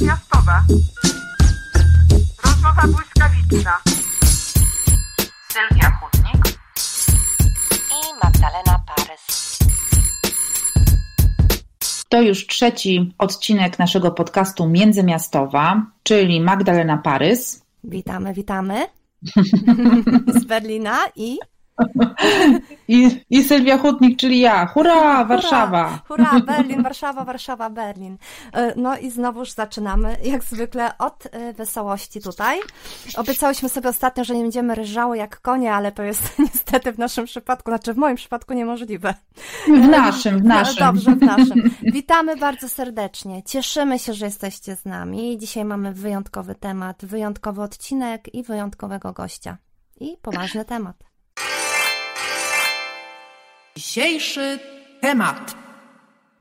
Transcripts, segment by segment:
natychmiastowe. Rozmowa błyskawiczna. Sylwia Chudnik i Magdalena Parys. To już trzeci odcinek naszego podcastu Międzymiastowa, czyli Magdalena Parys. Witamy, witamy. Z Berlina i i, I Sylwia Hutnik, czyli ja. Hurra, Warszawa! Hurra, Berlin, Warszawa, Warszawa, Berlin. E, no i znowuż zaczynamy, jak zwykle, od e, wesołości tutaj. Obiecałyśmy sobie ostatnio, że nie będziemy ryżały jak konie, ale to jest niestety w naszym przypadku, znaczy w moim przypadku niemożliwe. W naszym, w naszym. Dobrze, w naszym. Witamy bardzo serdecznie. Cieszymy się, że jesteście z nami. Dzisiaj mamy wyjątkowy temat, wyjątkowy odcinek i wyjątkowego gościa. I poważny temat. Dzisiejszy temat.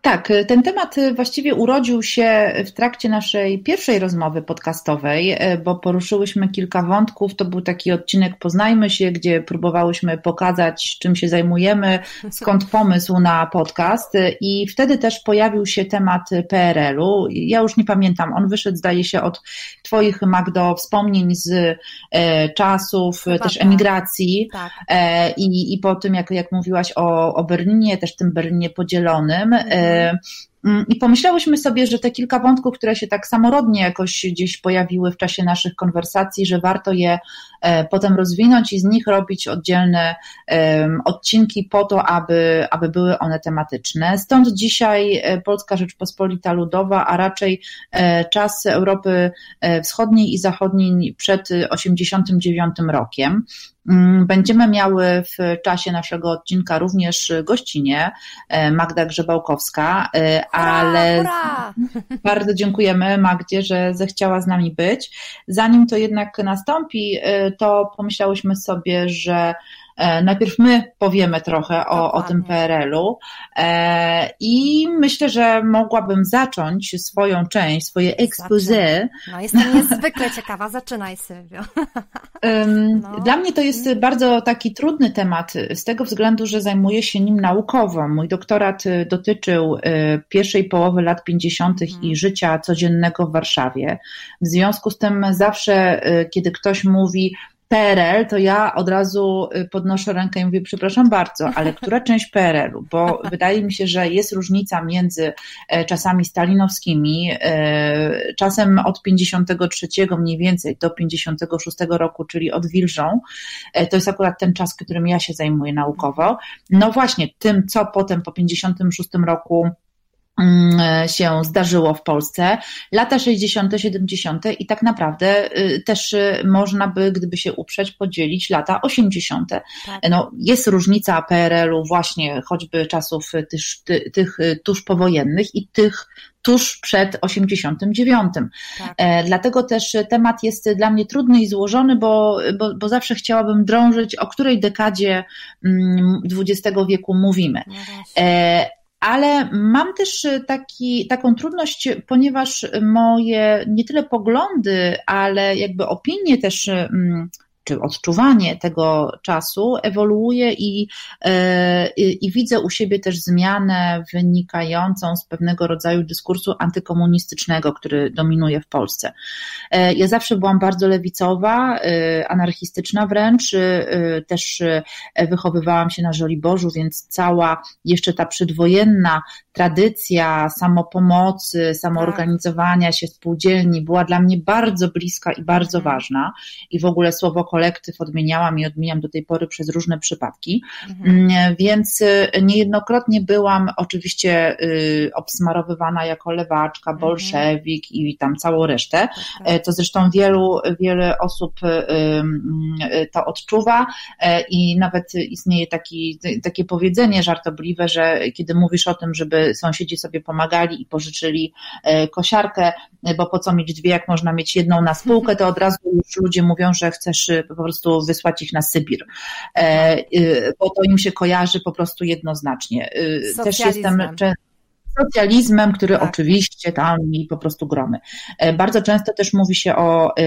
Tak, ten temat właściwie urodził się w trakcie naszej pierwszej rozmowy podcastowej, bo poruszyłyśmy kilka wątków. To był taki odcinek Poznajmy się, gdzie próbowałyśmy pokazać, czym się zajmujemy, skąd pomysł na podcast. I wtedy też pojawił się temat PRL-u. Ja już nie pamiętam, on wyszedł, zdaje się, od Twoich, Magdo, wspomnień z e, czasów Chyba też tak. emigracji. Tak. E, i, I po tym, jak, jak mówiłaś o, o Berlinie, też tym Berlinie podzielonym. Mhm Euh, I pomyślałyśmy sobie, że te kilka wątków, które się tak samorodnie jakoś gdzieś pojawiły w czasie naszych konwersacji, że warto je e, potem rozwinąć i z nich robić oddzielne odcinki po to, aby, aby były one tematyczne. Stąd dzisiaj e, Polska Rzeczpospolita Ludowa, a raczej e, czas Europy Wschodniej i Zachodniej przed 1989 rokiem. Mm, będziemy miały w czasie naszego odcinka również gościnie Magda Grzebałkowska, ale hurra, bardzo dziękujemy Magdzie, że zechciała z nami być. Zanim to jednak nastąpi, e, to pomyślałyśmy sobie, że najpierw my powiemy trochę o, o tym PRL-u e, i myślę, że mogłabym zacząć swoją część, swoje expose. No jestem niezwykle ciekawa, zaczynaj Sylwio. No. Dla mnie to jest mhm. bardzo taki trudny temat z tego względu, że zajmuję się nim naukowo. Mój doktorat y, dotyczył y, pierwszej połowy lat 50. i mhm. życia codziennego w Warszawie. W związku z tym zawsze, y, kiedy ktoś mówi, PRL, to ja od razu y, podnoszę rękę i mówię, przepraszam bardzo, ale która część PRL-u? Bo wydaje mi się, że jest różnica między e, czasami stalinowskimi, e, czasem od 53 mniej więcej do 56 roku, czyli od Wilżą. E, to jest akurat ten czas, którym ja się zajmuję naukowo. No właśnie, tym, co potem po 56 roku się zdarzyło w Polsce. Lata 60., 70. i tak naprawdę y, też y, można by, gdyby się uprzeć, podzielić lata 80. Tak. No, jest różnica PRL-u właśnie choćby czasów tych, tych y, tuż powojennych i tych tuż przed 89. Tak. E, dlatego też temat jest dla mnie trudny i złożony, bo, bo, bo zawsze chciałabym drążyć, o której dekadzie XX mm, wieku mówimy. No ale mam też y, taki, taką trudność, ponieważ moje nie tyle poglądy, ale jakby opinie też mm, czy odczuwanie tego czasu ewoluuje i, e, i, i, widzę u siebie też zmianę wynikającą z pewnego rodzaju dyskursu antykomunistycznego, który dominuje w Polsce. E, ja zawsze byłam bardzo lewicowa, e, anarchistyczna wręcz, też wychowywałam się na Żoliborzu, więc cała jeszcze ta przedwojenna tradycja samopomocy, samoorganizowania się spółdzielni była dla mnie bardzo bliska i bardzo mhm. ważna i w ogóle słowo kolektyw odmieniałam i odmieniam do tej pory przez różne przypadki, mhm. Mm, więc y, niejednokrotnie byłam oczywiście y, obsmarowywana jako lewaczka, mhm. bolszewik mhm. i tam całą resztę. To zresztą wielu, wiele osób y, mm, to odczuwa e, i nawet istnieje taki, takie powiedzenie żartobliwe, że kiedy mówisz o tym, żeby sąsiedzi sobie pomagali i pożyczyli e, kosiarkę, bo po co mieć dwie, jak można mieć jedną na spółkę, to od razu już ludzie mówią, że chcesz po prostu wysłać ich na Sybir, e, bo to im się kojarzy po prostu jednoznacznie. Też jestem socjalizmem, który tak. oczywiście tam mi po prostu gromy. E, bardzo często też mówi się o, e,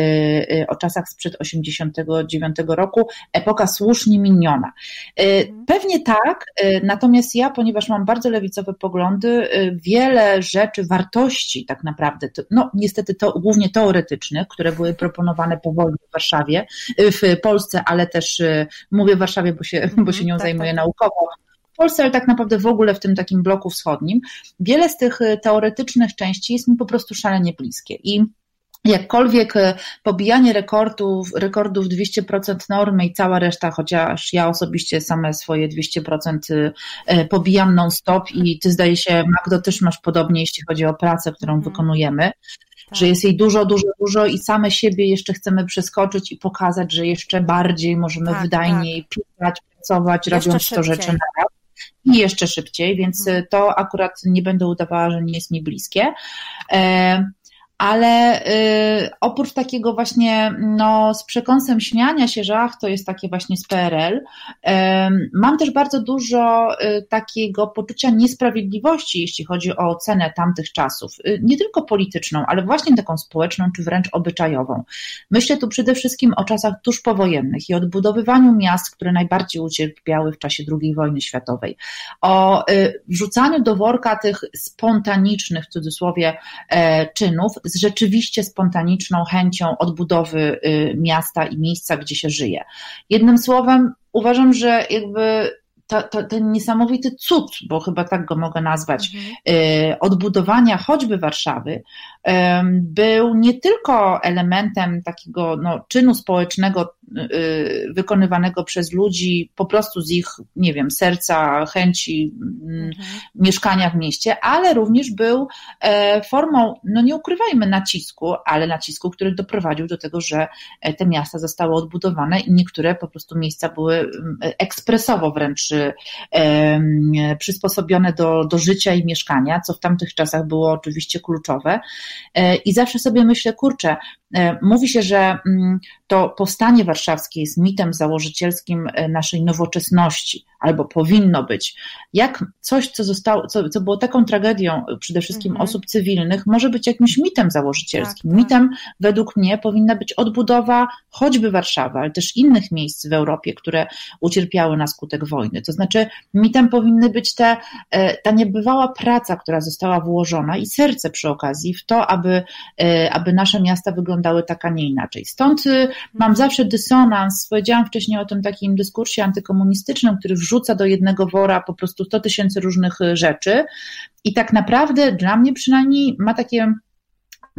e, o czasach sprzed 89 roku, epoka słusznie miniona. Mhm. Pewnie tak, natomiast ja, ponieważ mam bardzo lewicowe poglądy, wiele rzeczy, wartości tak naprawdę, no niestety to głównie teoretycznych, które były proponowane po wojnie w Warszawie, w Polsce, ale też mówię w Warszawie, bo się, bo się mhm, nią tak, zajmuję tak. naukowo, Polsce, ale tak naprawdę w ogóle w tym takim bloku wschodnim, wiele z tych y, teoretycznych części jest mi po prostu szalenie bliskie. I jakkolwiek y, pobijanie rekordów, rekordów 200% normy i cała reszta, chociaż ja osobiście same swoje 200% y, pobijam non-stop i ty zdaje się, Magdo, też masz podobnie, jeśli chodzi o pracę, którą hmm. wykonujemy, tak. że jest jej dużo, dużo, dużo i same siebie jeszcze chcemy przeskoczyć i pokazać, że jeszcze bardziej możemy tak, wydajniej tak. pisać, pracować, jeszcze robiąc szybciej. to rzeczy na raz i jeszcze szybciej, więc mhm. to akurat nie będę udawała, że nie jest mi bliskie. Ale y, oprócz takiego właśnie no, z przekąsem śmiania się, że ach, to jest takie właśnie z PRL, y, mam też bardzo dużo y, takiego poczucia niesprawiedliwości, jeśli chodzi o ocenę tamtych czasów. Y, nie tylko polityczną, ale właśnie taką społeczną, czy wręcz obyczajową. Myślę tu przede wszystkim o czasach tuż powojennych i odbudowywaniu miast, które najbardziej ucierpiały w czasie II wojny światowej. O y, wrzucaniu do worka tych spontanicznych, w cudzysłowie, e, czynów, z rzeczywiście spontaniczną chęcią odbudowy y, miasta i miejsca, gdzie się żyje. Jednym słowem, uważam, że jakby to, to, ten niesamowity cud, bo chyba tak go mogę nazwać, mhm. Y, odbudowania choćby Warszawy, był nie tylko elementem takiego no, czynu społecznego wykonywanego przez ludzi po prostu z ich, nie wiem, serca, chęci mm, mhm. mieszkania w mieście, ale również był e, formą, no nie ukrywajmy, nacisku, ale nacisku, który doprowadził do tego, że e, te miasta zostały odbudowane i niektóre po prostu miejsca były mm, ekspresowo wręcz przysposobione do, do życia i mieszkania, co w tamtych czasach było oczywiście kluczowe. E, I zawsze sobie myślę, kurczę, E, mówi się, że mm, to powstanie warszawskie jest mitem założycielskim e, naszej nowoczesności, albo powinno być. Jak coś, co, zostało, co, co było taką tragedią e, przede wszystkim mhm. osób cywilnych, może być jakimś mitem założycielskim. Tak, tak. Mitem, według mnie, powinna być odbudowa choćby Warszawy, ale też innych miejsc w Europie, które ucierpiały na skutek wojny. To znaczy, mitem powinny być te, ta niebywała praca, która została włożona i serce przy okazji w to, aby, aby nasze miasta wyglądały wyglądały tak, a nie inaczej. Stąd y, mam zawsze dysonans. Powiedziałam wcześniej o tym takim dyskursie antykomunistycznym, który wrzuca do jednego wora po prostu 100 tysięcy różnych y, rzeczy. I tak naprawdę dla mnie przynajmniej ma takie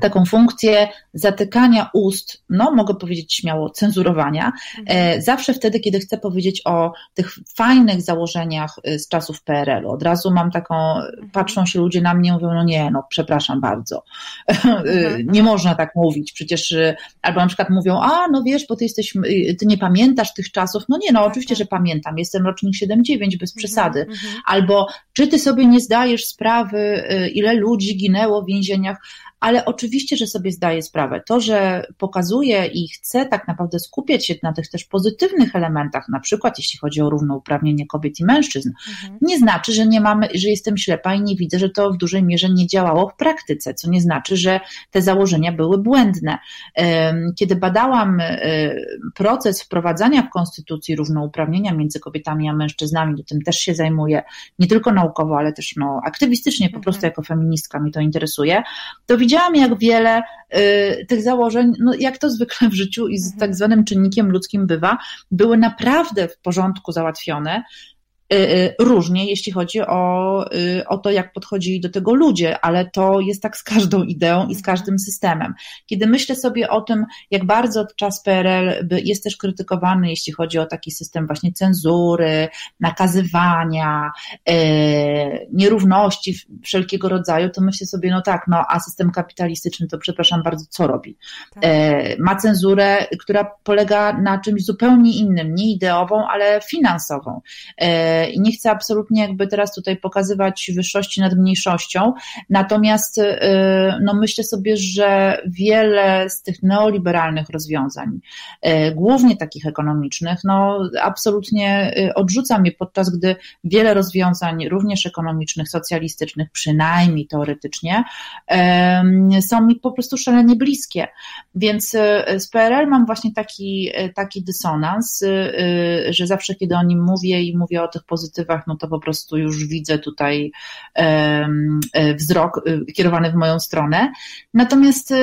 taką funkcję zatykania ust, no mogę powiedzieć śmiało, cenzurowania, mhm. e, zawsze wtedy, kiedy chcę powiedzieć o tych fajnych założeniach y, z czasów PRL-u. Od razu mam taką, mhm. patrzą się ludzie na mnie i mówią, no nie, no przepraszam bardzo, mhm. nie można tak mówić, przecież, y, albo na przykład mówią, a no wiesz, bo ty jesteś, y, ty nie pamiętasz tych czasów, no nie, no tak, oczywiście, tak. że pamiętam, jestem rocznik 7-9, bez przesady, albo czy ty sobie nie zdajesz sprawy, ile ludzi ginęło w więzieniach, ale oczywiście, że sobie zdaję sprawę. To, że pokazuję i chcę tak naprawdę skupiać się na tych też pozytywnych elementach, na przykład jeśli chodzi o równouprawnienie kobiet i mężczyzn, mhm. nie znaczy, że nie mamy, że jestem ślepa i nie widzę, że to w dużej mierze nie działało w praktyce, co nie znaczy, że te założenia były błędne. Kiedy badałam e, proces wprowadzania w konstytucji równouprawnienia między kobietami a mężczyznami, to tym też się zajmuję, nie tylko naukowo, ale też no, aktywistycznie, po prostu mhm. jako feministka mi to interesuje, to widziałam, widziałam, jak wiele y, tych założeń, no jak to zwykle w życiu i z mhm. tak zwanym czynnikiem ludzkim bywa, były naprawdę w porządku załatwione, różnie, jeśli chodzi o, y, o to, jak podchodzili do tego ludzie, ale to jest tak z każdą ideą i z mhm. każdym systemem. Kiedy myślę sobie o tym, jak bardzo czas PRL jest też krytykowany, jeśli chodzi o taki system właśnie cenzury, nakazywania, nierówności wszelkiego rodzaju, to myślę sobie, no tak, no a system kapitalistyczny to przepraszam bardzo, co robi? Tak. Ma cenzurę, która polega na czymś zupełnie innym, nie ideową, ale finansową I nie chcę absolutnie jakby teraz tutaj pokazywać wyższości nad mniejszością, natomiast no myślę sobie, że wiele z tych neoliberalnych rozwiązań, głównie takich ekonomicznych, no absolutnie odrzucam je, podczas gdy wiele rozwiązań, również ekonomicznych, socjalistycznych, przynajmniej teoretycznie, są mi po prostu szalenie bliskie. Więc z PRL mam właśnie taki, taki dysonans, że zawsze, kiedy o nim mówię i mówię o tych pozytywach, no to po prostu już widzę tutaj wzrok kierowany w moją stronę. Natomiast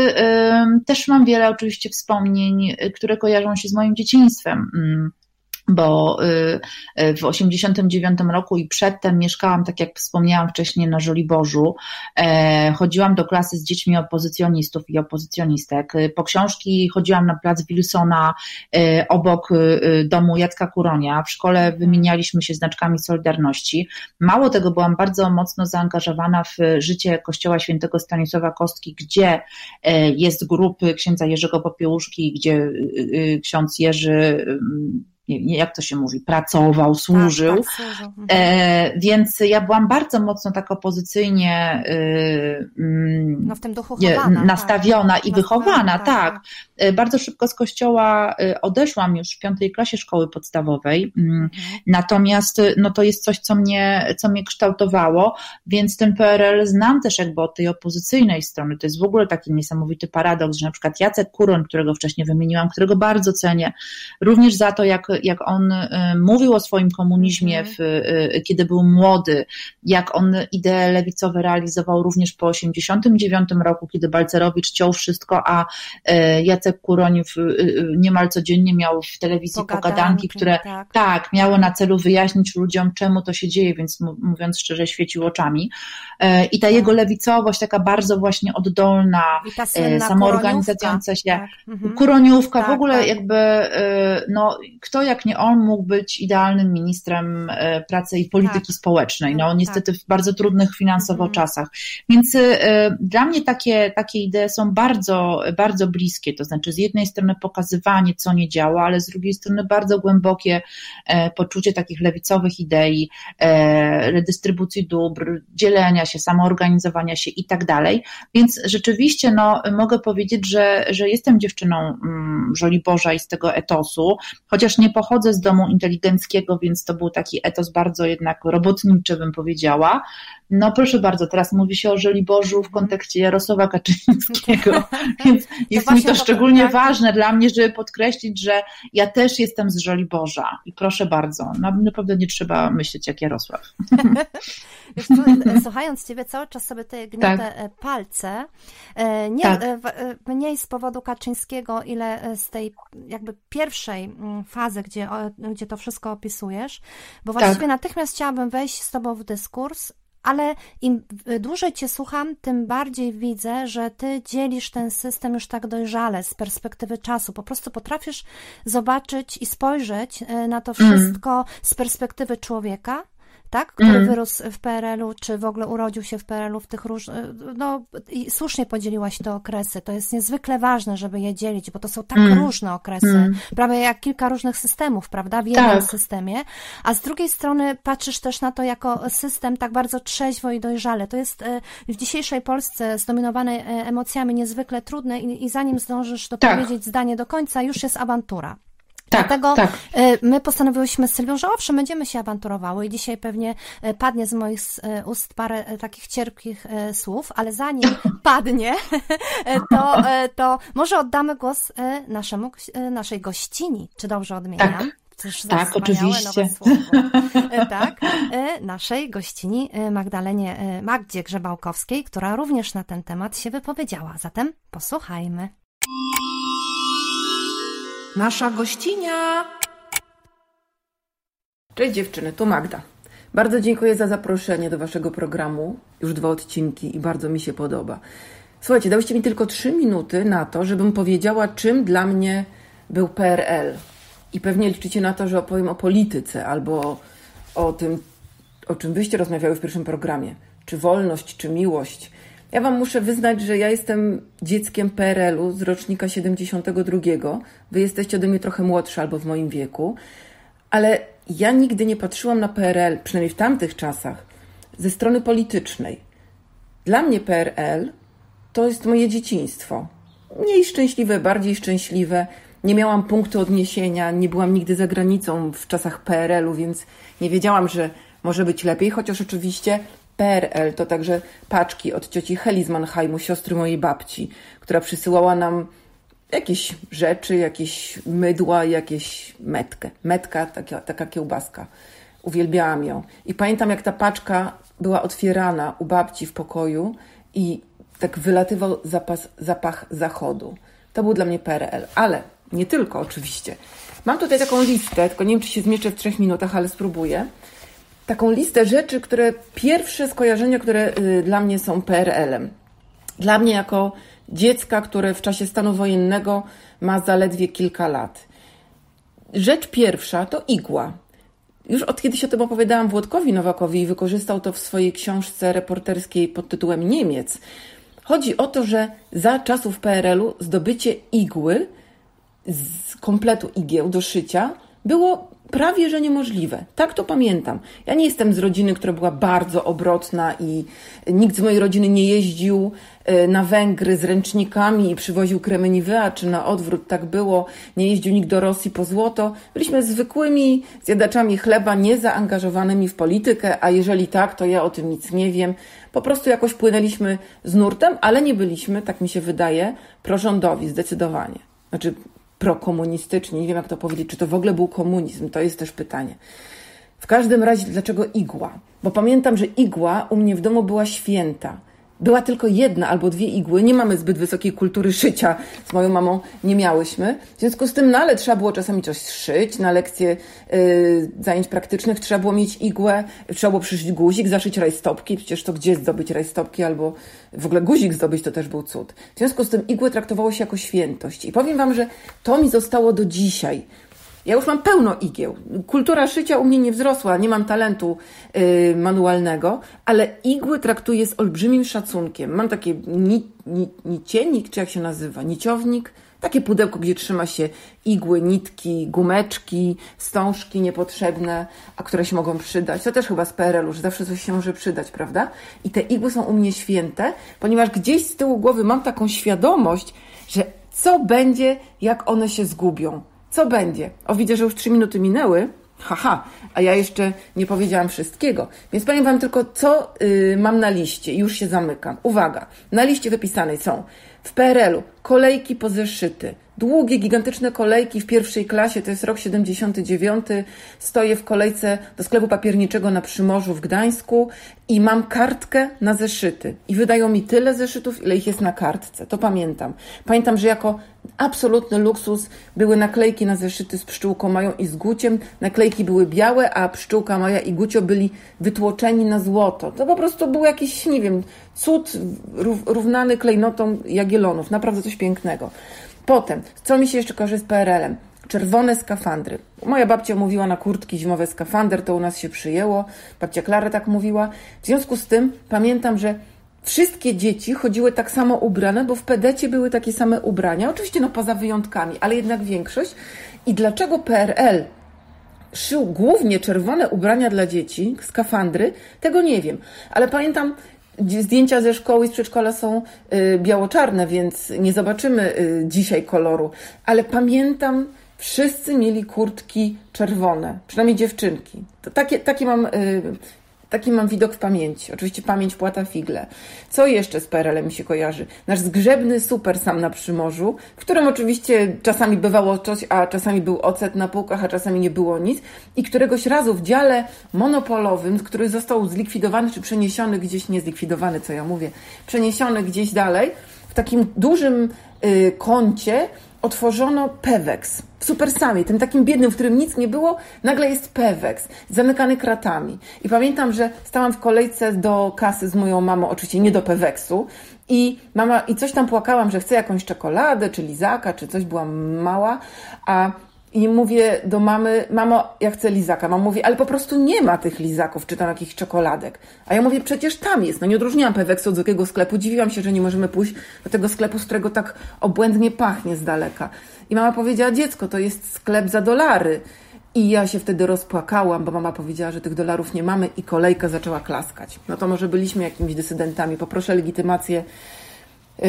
też mam wiele oczywiście wspomnień, które kojarzą się z moim dzieciństwem mm bo y, y, w 89 roku i przedtem mieszkałam, tak jak wspomniałam wcześniej, na Żoliborzu. E, chodziłam do klasy z dziećmi opozycjonistów i opozycjonistek. Y, po książki chodziłam na plac Wilsona obok domu Jacka Kuronia. W szkole wymienialiśmy się znaczkami Solidarności. Mało tego, byłam bardzo mocno zaangażowana w życie Kościoła Świętego Stanisława Kostki, gdzie e, jest grupy księdza Jerzego Popiełuszki, gdzie ksiądz Jerzy jak to się mówi, pracował, tak, służył. Tak, tak, służył. Mhm. E, więc ja byłam bardzo mocno tak opozycyjnie y, mm, no, w tym duchu chowana, nastawiona tak. i wychowana, tak. tak. E, bardzo szybko z kościoła y, odeszłam już w piątej klasie szkoły podstawowej, mm, mhm. natomiast y, no, to jest coś, co mnie, co mnie kształtowało, więc ten PRL znam też jakby od tej opozycyjnej strony. To jest w ogóle taki niesamowity paradoks, że na przykład Jacek Kuroń, którego wcześniej wymieniłam, którego bardzo cenię, również za to, jak jak on y, mówił o swoim komunizmie, mhm. w, y, kiedy był młody, jak on idee lewicowe realizował również po 1989 roku, kiedy Balcerowicz ciął wszystko, a y, Jacek Kuroń niemal codziennie miał w telewizji pogadanki, pogadanki które tak. tak, miały na celu wyjaśnić ludziom, czemu to się dzieje, więc mówiąc szczerze, świecił oczami. I ta tak. jego lewicowość, taka bardzo właśnie oddolna, samoorganizująca się, tak. Mhm. kuroniówka, w tak, ogóle tak. jakby, no, kto jak nie on mógł być idealnym ministrem e, pracy i polityki tak. społecznej. No tak. niestety w bardzo trudnych finansowo mhm. czasach. Więc e, dla mnie takie, takie idee są bardzo, bardzo bliskie. To znaczy z jednej strony pokazywanie, co nie działa, ale z drugiej strony bardzo głębokie e, poczucie takich lewicowych idei, redystrybucji dóbr, dzielenia się, samoorganizowania się i tak dalej. Więc rzeczywiście no, mogę powiedzieć, że, że jestem dziewczyną mm, Żoliborza i z tego etosu, chociaż nie pochodzę z domu inteligenckiego, więc to był taki etos bardzo jednak robotniczy, bym powiedziała. No proszę bardzo, teraz mówi się o Żoliborzu w kontekście Jarosława Kaczyńskiego, więc jest mi to szczególnie tak. ważne dla mnie, żeby podkreślić, że ja też jestem z Żoliborza i proszę bardzo, no, naprawdę nie trzeba myśleć jak Jarosław. Wiesz, słuchając Ciebie cały czas sobie tutaj gniotę tak. E, palce, e, nie, tak. E, mniej z powodu Kaczyńskiego, ile z tej jakby pierwszej mm, gdzie, gdzie to wszystko opisujesz, bo właściwie tak. natychmiast chciałabym wejść z Tobą w dyskurs ale im dłużej Cię słucham, tym bardziej widzę, że Ty dzielisz ten system już tak dojrzale z perspektywy czasu. Po prostu potrafisz zobaczyć i spojrzeć na to mm. wszystko mm. z perspektywy człowieka, tak? który mm. wyrósł w PRL-u, czy w ogóle urodził się w PRL-u w tych różnych, no i słusznie podzieliłaś te okresy. To jest niezwykle ważne, żeby je dzielić, bo to są tak mm. różne okresy, mm. prawie jak kilka różnych systemów, prawda, w jednym tak. systemie, a z drugiej strony patrzysz też na to jako system tak bardzo trzeźwo i dojrzale. To jest e, w dzisiejszej Polsce zdominowanej e, emocjami niezwykle trudne i, i zanim zdążysz dopowiedzieć tak. zdanie do końca, już jest awantura. Tak, Dlatego tak. E, my postanowiłyśmy z Sylwią, że owszem, będziemy się awanturowały i dzisiaj pewnie e, padnie z moich e, ust parę takich cierpkich słów, ale zanim padnie, to, to może oddamy głos naszemu, naszej gościni. Czy dobrze odmieniam? Tak. Cóż tak, oczywiście. tak, naszej gościni Magdalenie Magdzie Grzebałkowskiej, która również na ten temat się wypowiedziała. Zatem posłuchajmy. Nasza gościnia. Cześć dziewczyny, to Magda. Bardzo dziękuję za zaproszenie do Waszego programu. Już dwa odcinki i bardzo mi się podoba. Słuchajcie, dałyście mi tylko trzy minuty na to, żebym powiedziała, czym dla mnie był PRL. I pewnie liczycie na to, że opowiem o polityce albo o tym, o czym wyście rozmawiały w pierwszym programie. Czy wolność, czy miłość. Ja Wam muszę wyznać, że ja jestem dzieckiem PRL-u z rocznika 72. Wy jesteście ode mnie trochę młodsze albo w moim wieku, ale ja nigdy nie patrzyłam na PRL, przynajmniej w tamtych czasach, ze strony politycznej. Dla mnie PRL to jest moje dzieciństwo. Mniej szczęśliwe, bardziej szczęśliwe. Nie miałam punktu odniesienia, nie byłam nigdy za granicą w czasach PRL-u, więc nie wiedziałam, że może być lepiej, chociaż oczywiście PRL to także paczki od cioci Heli z Mannheimu, siostry mojej babci, która przysyłała nam jakieś rzeczy, jakieś mydła, jakieś metkę. Metka, taka, taka kiełbaska. Uwielbiałam ją. I pamiętam, jak ta paczka była otwierana u babci w pokoju i tak wylatywał zapas, zapach zachodu. To był dla mnie PRL. Ale nie tylko oczywiście. Mam tutaj taką listę, tylko nie wiem, czy się zmieszczę w trzech minutach, ale spróbuję. Taką listę rzeczy, które pierwsze skojarzenia, które y, dla mnie są PRL-em. Dla mnie jako dziecka, które w czasie stanu wojennego ma zaledwie kilka lat. Rzecz pierwsza to igła. Już od kiedyś o tym opowiadałam Włodkowi Nowakowi i wykorzystał to w swojej książce reporterskiej pod tytułem Niemiec. Chodzi o to, że za czasów PRL-u zdobycie igły z kompletu igieł do szycia było prawie że niemożliwe. Tak to pamiętam. Ja nie jestem z rodziny, która była bardzo obrotna i nikt z mojej rodziny nie jeździł e, na Węgry z ręcznikami i przywoził kremy Nivea, czy na odwrót tak było. Nie jeździł nikt do Rosji po złoto. Byliśmy zwykłymi zjadaczami chleba, niezaangażowanymi w politykę, a jeżeli tak, to ja o tym nic nie wiem. Po prostu jakoś płynęliśmy z nurtem, ale nie byliśmy, tak mi się wydaje, prorządowi zdecydowanie. Znaczy, prokomunistyczni. Nie wiem, jak to powiedzieć, czy to w ogóle był komunizm, to jest też pytanie. W każdym razie, dlaczego igła? Bo pamiętam, że igła u mnie w domu była święta była tylko jedna albo dwie igły. Nie mamy zbyt wysokiej kultury szycia. Z moją mamą nie miałyśmy. W związku z tym, no ale trzeba było czasami coś szyć. Na lekcje yy, zajęć praktycznych trzeba było mieć igłę, trzeba było przyszyć guzik, zaszyć rajstopki. Przecież to gdzie zdobyć rajstopki albo w ogóle guzik zdobyć, to też był cud. W związku z tym igłę traktowało się jako świętość. I powiem Wam, że to mi zostało do dzisiaj. Ja już mam pełno igieł. Kultura szycia u mnie nie wzrosła, nie mam talentu yy, manualnego, ale igły traktuję z olbrzymim szacunkiem. Mam takie ni, ni, nicienik, czy jak się nazywa, niciownik, takie pudełko, gdzie trzyma się igły, nitki, gumeczki, wstążki niepotrzebne, a które się mogą przydać. To też chyba z PRL-u, że zawsze coś się może przydać, prawda? I te igły są u mnie święte, ponieważ gdzieś z tyłu głowy mam taką świadomość, że co będzie, jak one się zgubią co będzie? O, widzę, że już trzy minuty minęły. Haha, a ja jeszcze nie powiedziałam wszystkiego. Więc powiem Wam tylko, co yy, mam na liście. Już się zamykam. Uwaga, na liście wypisanej są w PRL-u kolejki po zeszyty, długie, gigantyczne kolejki w pierwszej klasie, to jest rok 79. Stoję w kolejce do sklepu papierniczego na Przymorzu w Gdańsku i mam kartkę na zeszyty. I wydają mi tyle zeszytów, ile ich jest na kartce. To pamiętam. Pamiętam, że jako absolutny luksus były naklejki na zeszyty z pszczółką Mają i z Guciem. Naklejki były białe, a pszczółka Maja i Gucio byli wytłoczeni na złoto. To po prostu był jakiś, nie wiem, cud równany klejnotą Jagielonów. Naprawdę coś pięknego. Potem, co mi się jeszcze kojarzy z PRL-em? Czerwone skafandry. Moja babcia mówiła na kurtki zimowe skafander, to u nas się przyjęło. Babcia Klara tak mówiła. W związku z tym pamiętam, że wszystkie dzieci chodziły tak samo ubrane, bo w pedecie były takie same ubrania. Oczywiście no poza wyjątkami, ale jednak większość. I dlaczego PRL szył głównie czerwone ubrania dla dzieci, skafandry, tego nie wiem. Ale pamiętam, Zdjęcia ze szkoły i z przedszkola są y, biało-czarne, więc nie zobaczymy y, dzisiaj koloru. Ale pamiętam, wszyscy mieli kurtki czerwone, przynajmniej dziewczynki. To takie, takie mam y, Taki mam widok w pamięci. Oczywiście pamięć płata figle. Co jeszcze z PRL-em mi się kojarzy? Nasz zgrzebny super sam na Przymorzu, w którym oczywiście czasami bywało coś, a czasami był ocet na półkach, a czasami nie było nic. I któregoś razu w dziale monopolowym, który został zlikwidowany, czy przeniesiony gdzieś, nie zlikwidowany, co ja mówię, przeniesiony gdzieś dalej, w takim dużym y, kącie otworzono Pewex. W Supersamie, tym takim biednym, w którym nic nie było, nagle jest Pewex, zamykany kratami. I pamiętam, że stałam w kolejce do kasy z moją mamą, oczywiście nie do Peweksu, i mama, i coś tam płakałam, że chcę jakąś czekoladę, czy lizaka, czy coś, byłam mała, a i mówię do mamy, mamo, ja chcę lizaka. Mama mówi, ale po prostu nie ma tych lizaków, czy tam jakichś czekoladek. A ja mówię, przecież tam jest. No nie odróżniłam Peweksu od jakiego sklepu. Dziwiłam się, że nie możemy pójść do tego sklepu, z którego tak obłędnie pachnie z daleka. I mama powiedziała, dziecko, to jest sklep za dolary. I ja się wtedy rozpłakałam, bo mama powiedziała, że tych dolarów nie mamy i kolejka zaczęła klaskać. No to może byliśmy jakimiś dysydentami. Poproszę legitymację yy,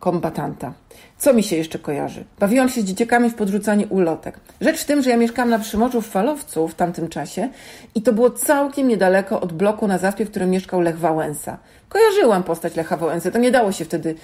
kombatanta. Co mi się jeszcze kojarzy? Bawiłam się z dzieciakami w podrzucanie ulotek. Rzecz w tym, że ja mieszkałam na Przymorzu w Falowcu w tamtym czasie i to było całkiem niedaleko od bloku na Zaspie, w którym mieszkał Lech Wałęsa. Kojarzyłam postać Lecha Wałęsy, to nie dało się wtedy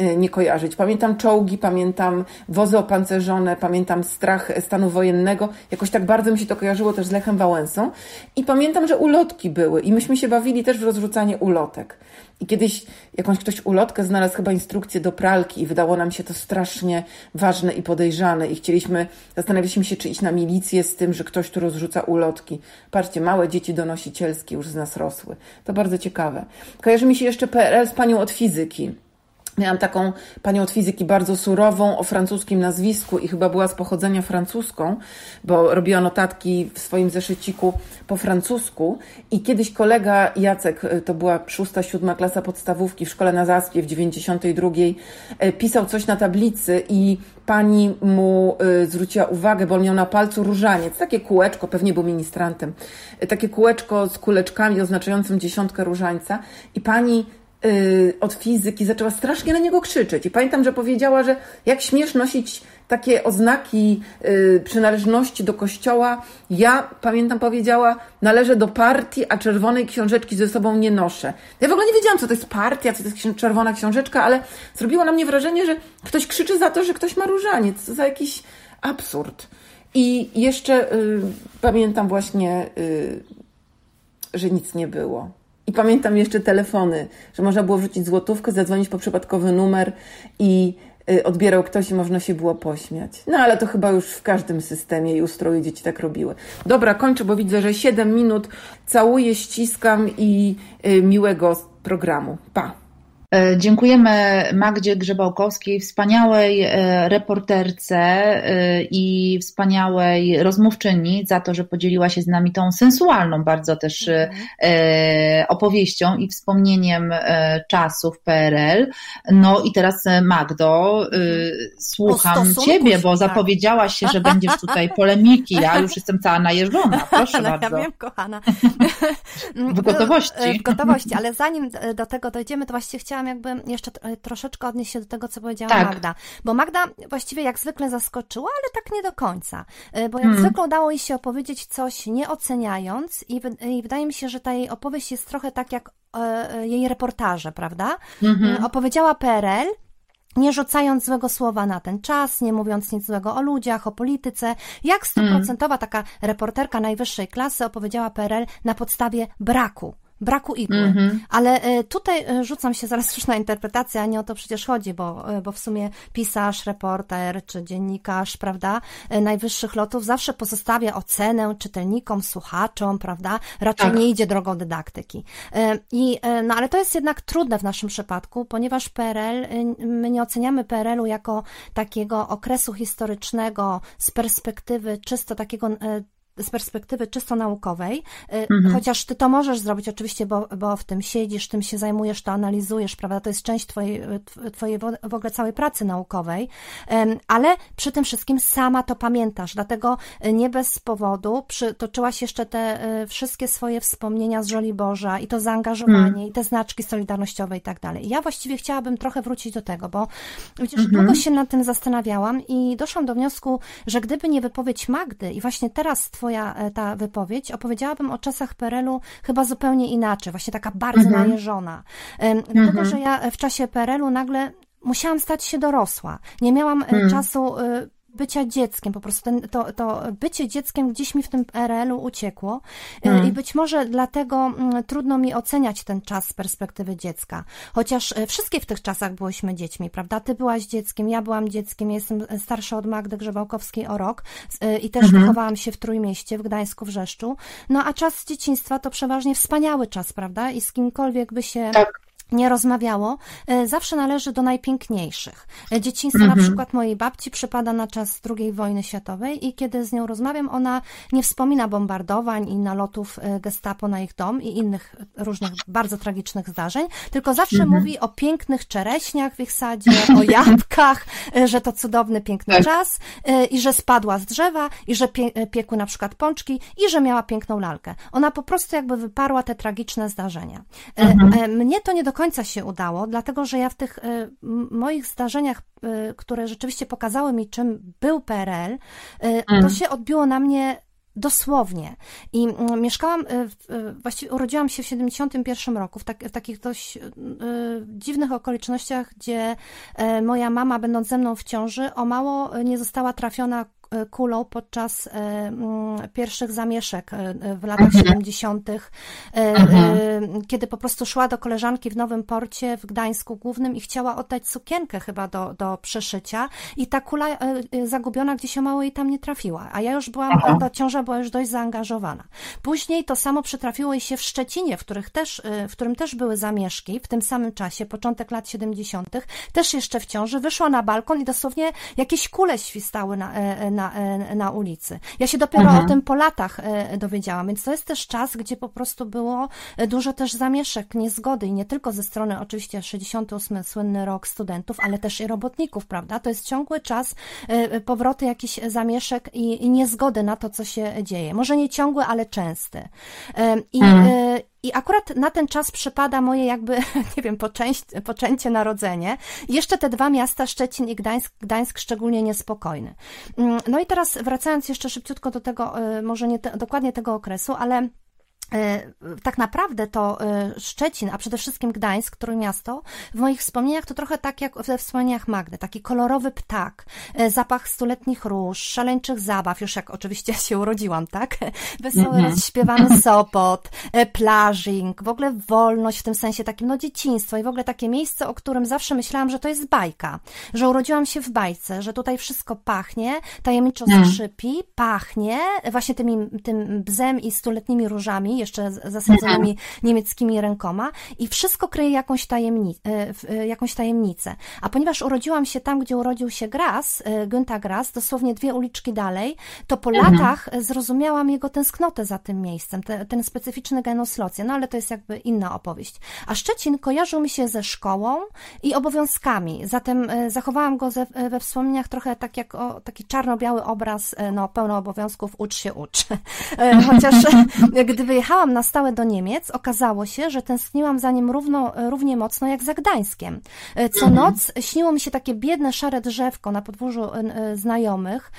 y, nie kojarzyć. Pamiętam czołgi, pamiętam wozy opancerzone, pamiętam strach stanu wojennego. Jakoś tak bardzo mi się to kojarzyło też z Lechem Wałęsą. I pamiętam, że ulotki były i myśmy się bawili też w rozrzucanie ulotek. I kiedyś jakąś ktoś ulotkę znalazł chyba instrukcję do pralki i wydało nam się to strasznie ważne i podejrzane i chcieliśmy, zastanawialiśmy się, czy iść na milicję z tym, że ktoś tu rozrzuca ulotki. Patrzcie, małe dzieci donosicielskie już z nas rosły. To bardzo ciekawe. Kojarzy mi się jeszcze PRL z panią od fizyki. Miałam taką panią od fizyki bardzo surową, o francuskim nazwisku i chyba była z pochodzenia francuską, bo robiła notatki w swoim zeszyciku po francusku. I kiedyś kolega Jacek, y, to była szósta, siódma klasa podstawówki w szkole na Zaspie w 92, y, pisał coś na tablicy i pani mu y, zwróciła uwagę, bo on miał na palcu różaniec, takie kółeczko, pewnie był ministrantem, takie kółeczko z kuleczkami oznaczającym dziesiątkę różańca i pani Y, od fizyki zaczęła strasznie na niego krzyczeć. I pamiętam, że powiedziała, że jak śmiesz nosić takie oznaki y, przynależności do kościoła, ja pamiętam powiedziała, należę do partii, a czerwonej książeczki ze sobą nie noszę. Ja w ogóle nie wiedziałam, co to jest partia, co to jest czerwona książeczka, ale zrobiło na mnie wrażenie, że ktoś krzyczy za to, że ktoś ma różaniec. Co za jakiś absurd. I jeszcze y, pamiętam właśnie, że nic nie było i pamiętam jeszcze telefony, że można było wrzucić złotówkę, zadzwonić po przypadkowy numer i y, odbierał ktoś i można się było pośmiać. No ale to chyba już w każdym systemie i ustroju dzieci tak robiły. Dobra, kończę, bo widzę, że 7 minut. Całuję, ściskam i y, miłego programu. Pa! E, dziękujemy Magdzie Grzebałkowskiej, wspaniałej e, reporterce e, i wspaniałej rozmówczyni za to, że podzieliła się z nami tą sensualną bardzo też mhm. opowieścią i wspomnieniem czasów PRL. No i teraz Magdo, słucham Ciebie, bo tak. zapowiedziałaś się, że będziesz tutaj polemiki. Ja już jestem cała najeżdżona. Proszę no, bardzo. Ja wiem, kochana. W gotowości. W gotowości, ale zanim do tego dojdziemy, to właściwie chciałam chciałam jakby jeszcze troszeczkę odnieść się do tego, co powiedziała tak. Magda. Bo Magda właściwie jak zwykle zaskoczyła, ale tak nie do końca. Y, bo jak hmm. zwykle udało jej się opowiedzieć coś nie oceniając i, i wydaje mi się, że ta jej opowieść jest trochę tak jak e, e, jej reportaże, prawda? Mhm. Y, opowiedziała PRL, nie rzucając złego słowa na ten czas, nie mówiąc nic złego o ludziach, o polityce, jak stuprocentowa taka reporterka najwyższej klasy opowiedziała PRL na podstawie braku braku igły. -hmm. Ale e, tutaj e, rzucam się zaraz już na interpretację, a nie o to przecież chodzi, bo, e, bo w sumie pisarz, reporter czy dziennikarz, prawda, najwyższych lotów zawsze pozostawia ocenę czytelnikom, słuchaczom, prawda, raczej tak. nie idzie drogą dydaktyki. I, no ale to jest jednak trudne w naszym przypadku, ponieważ PRL, my nie oceniamy PRL-u jako takiego okresu historycznego z perspektywy czysto takiego z perspektywy czysto naukowej, y, mhm. chociaż ty to możesz zrobić oczywiście, bo, bo w tym siedzisz, tym się zajmujesz, to analizujesz, prawda, to jest część twojej, twojej w ogóle całej pracy naukowej, ale przy tym wszystkim sama to pamiętasz, dlatego y, nie bez powodu przytoczyłaś jeszcze te y, wszystkie swoje wspomnienia z Żoliborza i to zaangażowanie mhm. i te znaczki solidarnościowe i tak dalej. Ja właściwie chciałabym trochę wrócić do tego, bo widzisz, mhm. długo się nad tym zastanawiałam i doszłam do wniosku, że gdyby nie wypowiedź Magdy i właśnie teraz twoja e, ta wypowiedź, opowiedziałabym o czasach PRL-u chyba zupełnie inaczej, właśnie taka bardzo mhm. najeżona. Dlatego, mhm. że ja w czasie PRL-u nagle musiałam stać się dorosła. Nie miałam e, mhm. czasu e, bycia dzieckiem, po prostu ten, to, to bycie dzieckiem gdzieś mi w tym PRL-u uciekło hmm. i być może dlatego mm, trudno mi oceniać ten czas z perspektywy dziecka. Chociaż e, wszystkie w tych czasach byłyśmy dziećmi, prawda? Ty byłaś dzieckiem, ja byłam dzieckiem, jestem starsza od Magdy Grzebałkowskiej o rok e, i też mhm. wychowałam się w Trójmieście, w Gdańsku, w Rzeszczu. No a czas dzieciństwa to przeważnie wspaniały czas, prawda? I z kimkolwiek by się... Tak nie rozmawiało, e, zawsze należy do najpiękniejszych. E, dzieciństwo mhm. na przykład mojej babci przypada na czas II wojny światowej i kiedy z nią rozmawiam, ona nie wspomina bombardowań i nalotów e, gestapo na ich dom i innych różnych bardzo tragicznych zdarzeń, tylko zawsze mhm. mówi o pięknych czereśniach w ich sadzie, o jabłkach, że to cudowny, piękny tak. czas i że spadła z drzewa i że pie piekły na przykład pączki i że miała piękną lalkę. Ona po prostu jakby wyparła te tragiczne zdarzenia. Mhm. Mnie to nie do końca końca się udało, dlatego że ja w tych y, moich zdarzeniach, y, które rzeczywiście pokazały mi, czym był PRL, y, to mm. się odbiło na mnie Dosłownie. I mieszkałam, właściwie urodziłam się w 71 roku, w, tak, w takich dość dziwnych okolicznościach, gdzie moja mama, będąc ze mną w ciąży, o mało nie została trafiona E, kulą podczas e, mm, pierwszych zamieszek e, w latach mhm. 70., mhm. kiedy po prostu szła do koleżanki w Nowym Porcie w Gdańsku Głównym i chciała oddać sukienkę chyba do, do przeszycia i ta kula zagubiona gdzieś o mało jej tam nie trafiła, a ja już byłam, Aha. ta ciąża była już dość zaangażowana. Później to samo przytrafiło jej się w Szczecinie, w, których też, w którym też były zamieszki w tym samym czasie, początek lat 70., też jeszcze w ciąży, wyszła na balkon i dosłownie jakieś kule świstały na, na na, e, na ulicy. Ja się dopiero mhm. o tym po latach e, dowiedziałam, więc to jest też czas, gdzie po prostu było e, dużo też zamieszek, niezgody i nie tylko ze strony oczywiście 68 słynny rok studentów, ale też i robotników, prawda? To jest ciągły czas powroty jakichś zamieszek i, i niezgody na to, co się dzieje. Może nie ciągły, ale częsty. I, mhm. I akurat na ten czas przypada moje jakby, nie wiem, poczęcie, poczęcie narodzenie. Jeszcze te dwa miasta, Szczecin i Gdańsk, Gdańsk szczególnie niespokojny. Mm, no i teraz wracając jeszcze szybciutko do tego, y, może nie te, dokładnie tego okresu, ale tak naprawdę to e, Szczecin, a przede wszystkim Gdańsk, które miasto, w moich wspomnieniach to trochę tak jak we wspomnieniach Magdy, taki kolorowy ptak, e, zapach stuletnich róż, szaleńczych zabaw, już jak oczywiście się urodziłam, tak? Wesoły, -hmm. rozśpiewany Sopot, plażing, w ogóle wolność w tym sensie takim, no dzieciństwo i w ogóle takie miejsce, o którym zawsze myślałam, że to jest bajka, że urodziłam się w bajce, że tutaj wszystko pachnie, tajemniczo mm. skrzypi, pachnie właśnie tymi, tym bzem i stuletnimi różami, jeszcze zasadzonymi mhm. niemieckimi rękoma i wszystko kryje jakąś, tajemni e, e, jakąś tajemnicę. A ponieważ urodziłam się tam, gdzie urodził się Gras, e, Günther Gras, dosłownie dwie uliczki dalej, to po mhm. latach zrozumiałam jego tęsknotę za tym miejscem, te, ten specyficzny genus locji, no ale to jest jakby inna opowieść. A Szczecin kojarzył mi się ze szkołą i obowiązkami, zatem zachowałam go ze, we wspomnieniach trochę tak jak o, taki czarno-biały obraz, no pełno obowiązków, ucz się, ucz. Chociaż gdy wyjechałam Pojechałam na stałe do Niemiec, okazało się, że tęskniłam za nim równo, równie mocno jak za Gdańskiem. E, co mhm. noc śniło mi się takie biedne, szare drzewko na podwórzu e, e, znajomych,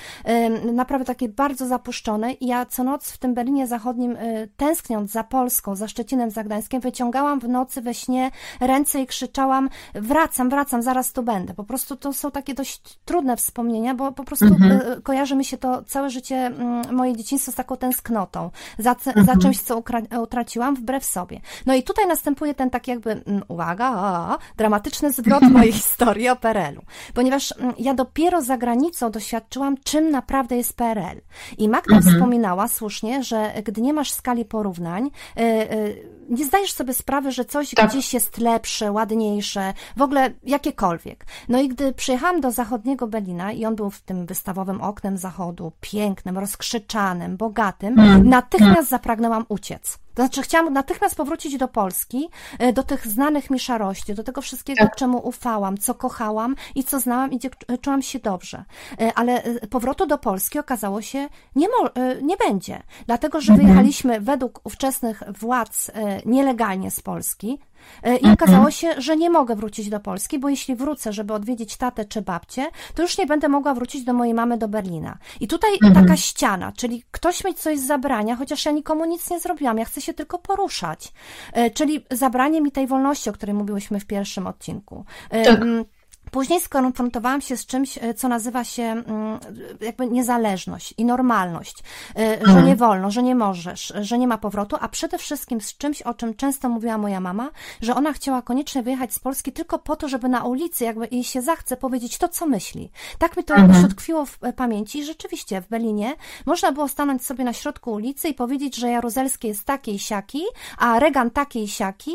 naprawdę takie bardzo zapuszczone i ja co noc w tym Berlinie Zachodnim, tęskniąc za Polską, za Szczecinem, za Gdańskiem, wyciągałam w nocy we śnie ręce i krzyczałam wracam, wracam, zaraz tu będę. Po prostu to są takie dość trudne wspomnienia, bo po prostu mhm. kojarzy mi się to całe życie, mm, moje dzieciństwo z taką tęsknotą, za, mhm. za czymś, co utraciłam wbrew sobie. No i tutaj następuje ten tak jakby, mm, uwaga, a, dramatyczny zwrot mojej historii o PRL-u, ponieważ mm, ja dopiero za granicą doświadczyłam, czym naprawdę jest PRL. I Magda mhm. wspominała słusznie, że gdy nie masz skali porównań, yy, yy, nie zdajesz sobie sprawy, że coś tak. gdzieś jest lepsze, ładniejsze, w ogóle jakiekolwiek. No i gdy przyjechałam do zachodniego Berlina i on był w tym wystawowym oknem zachodu, pięknym, rozkrzyczanym, bogatym, mm. natychmiast zapragnęłam uciec. To znaczy, chciałam natychmiast powrócić do Polski, e, do tych znanych mi szarości, do tego wszystkiego, tak. czemu ufałam, co kochałam i co znałam i gdzie czułam się dobrze. E, ale e, powrotu do Polski okazało się nie, nie będzie, dlatego że mhm. wyjechaliśmy według ówczesnych władz nielegalnie z Polski, E, I okazało się, że nie mogę wrócić do Polski, bo jeśli wrócę, żeby odwiedzić tatę czy babcię, to już nie będę mogła wrócić do mojej mamy do Berlina. I tutaj mhm. taka ściana, czyli ktoś mi coś zabrania, chociaż ja nikomu nic nie zrobiłam, ja chcę się tylko poruszać. E, czyli zabranie mi tej wolności, o której mówiłyśmy w pierwszym odcinku. E, tak. Później skonfrontowałam się z czymś, e, co nazywa się mm, jakby niezależność i normalność, e, że mhm. nie wolno, że nie możesz, że nie ma powrotu, a przede wszystkim z czymś, o czym często mówiła moja mama, że ona chciała koniecznie wyjechać z Polski tylko po to, żeby na ulicy, jakby jej się zachce, powiedzieć to, co myśli. Tak mi to mhm. już utkwiło w e, pamięci i rzeczywiście w Berlinie można było stanąć sobie na środku ulicy i powiedzieć, że Jaruzelski jest taki i siaki, a Regan taki i siaki,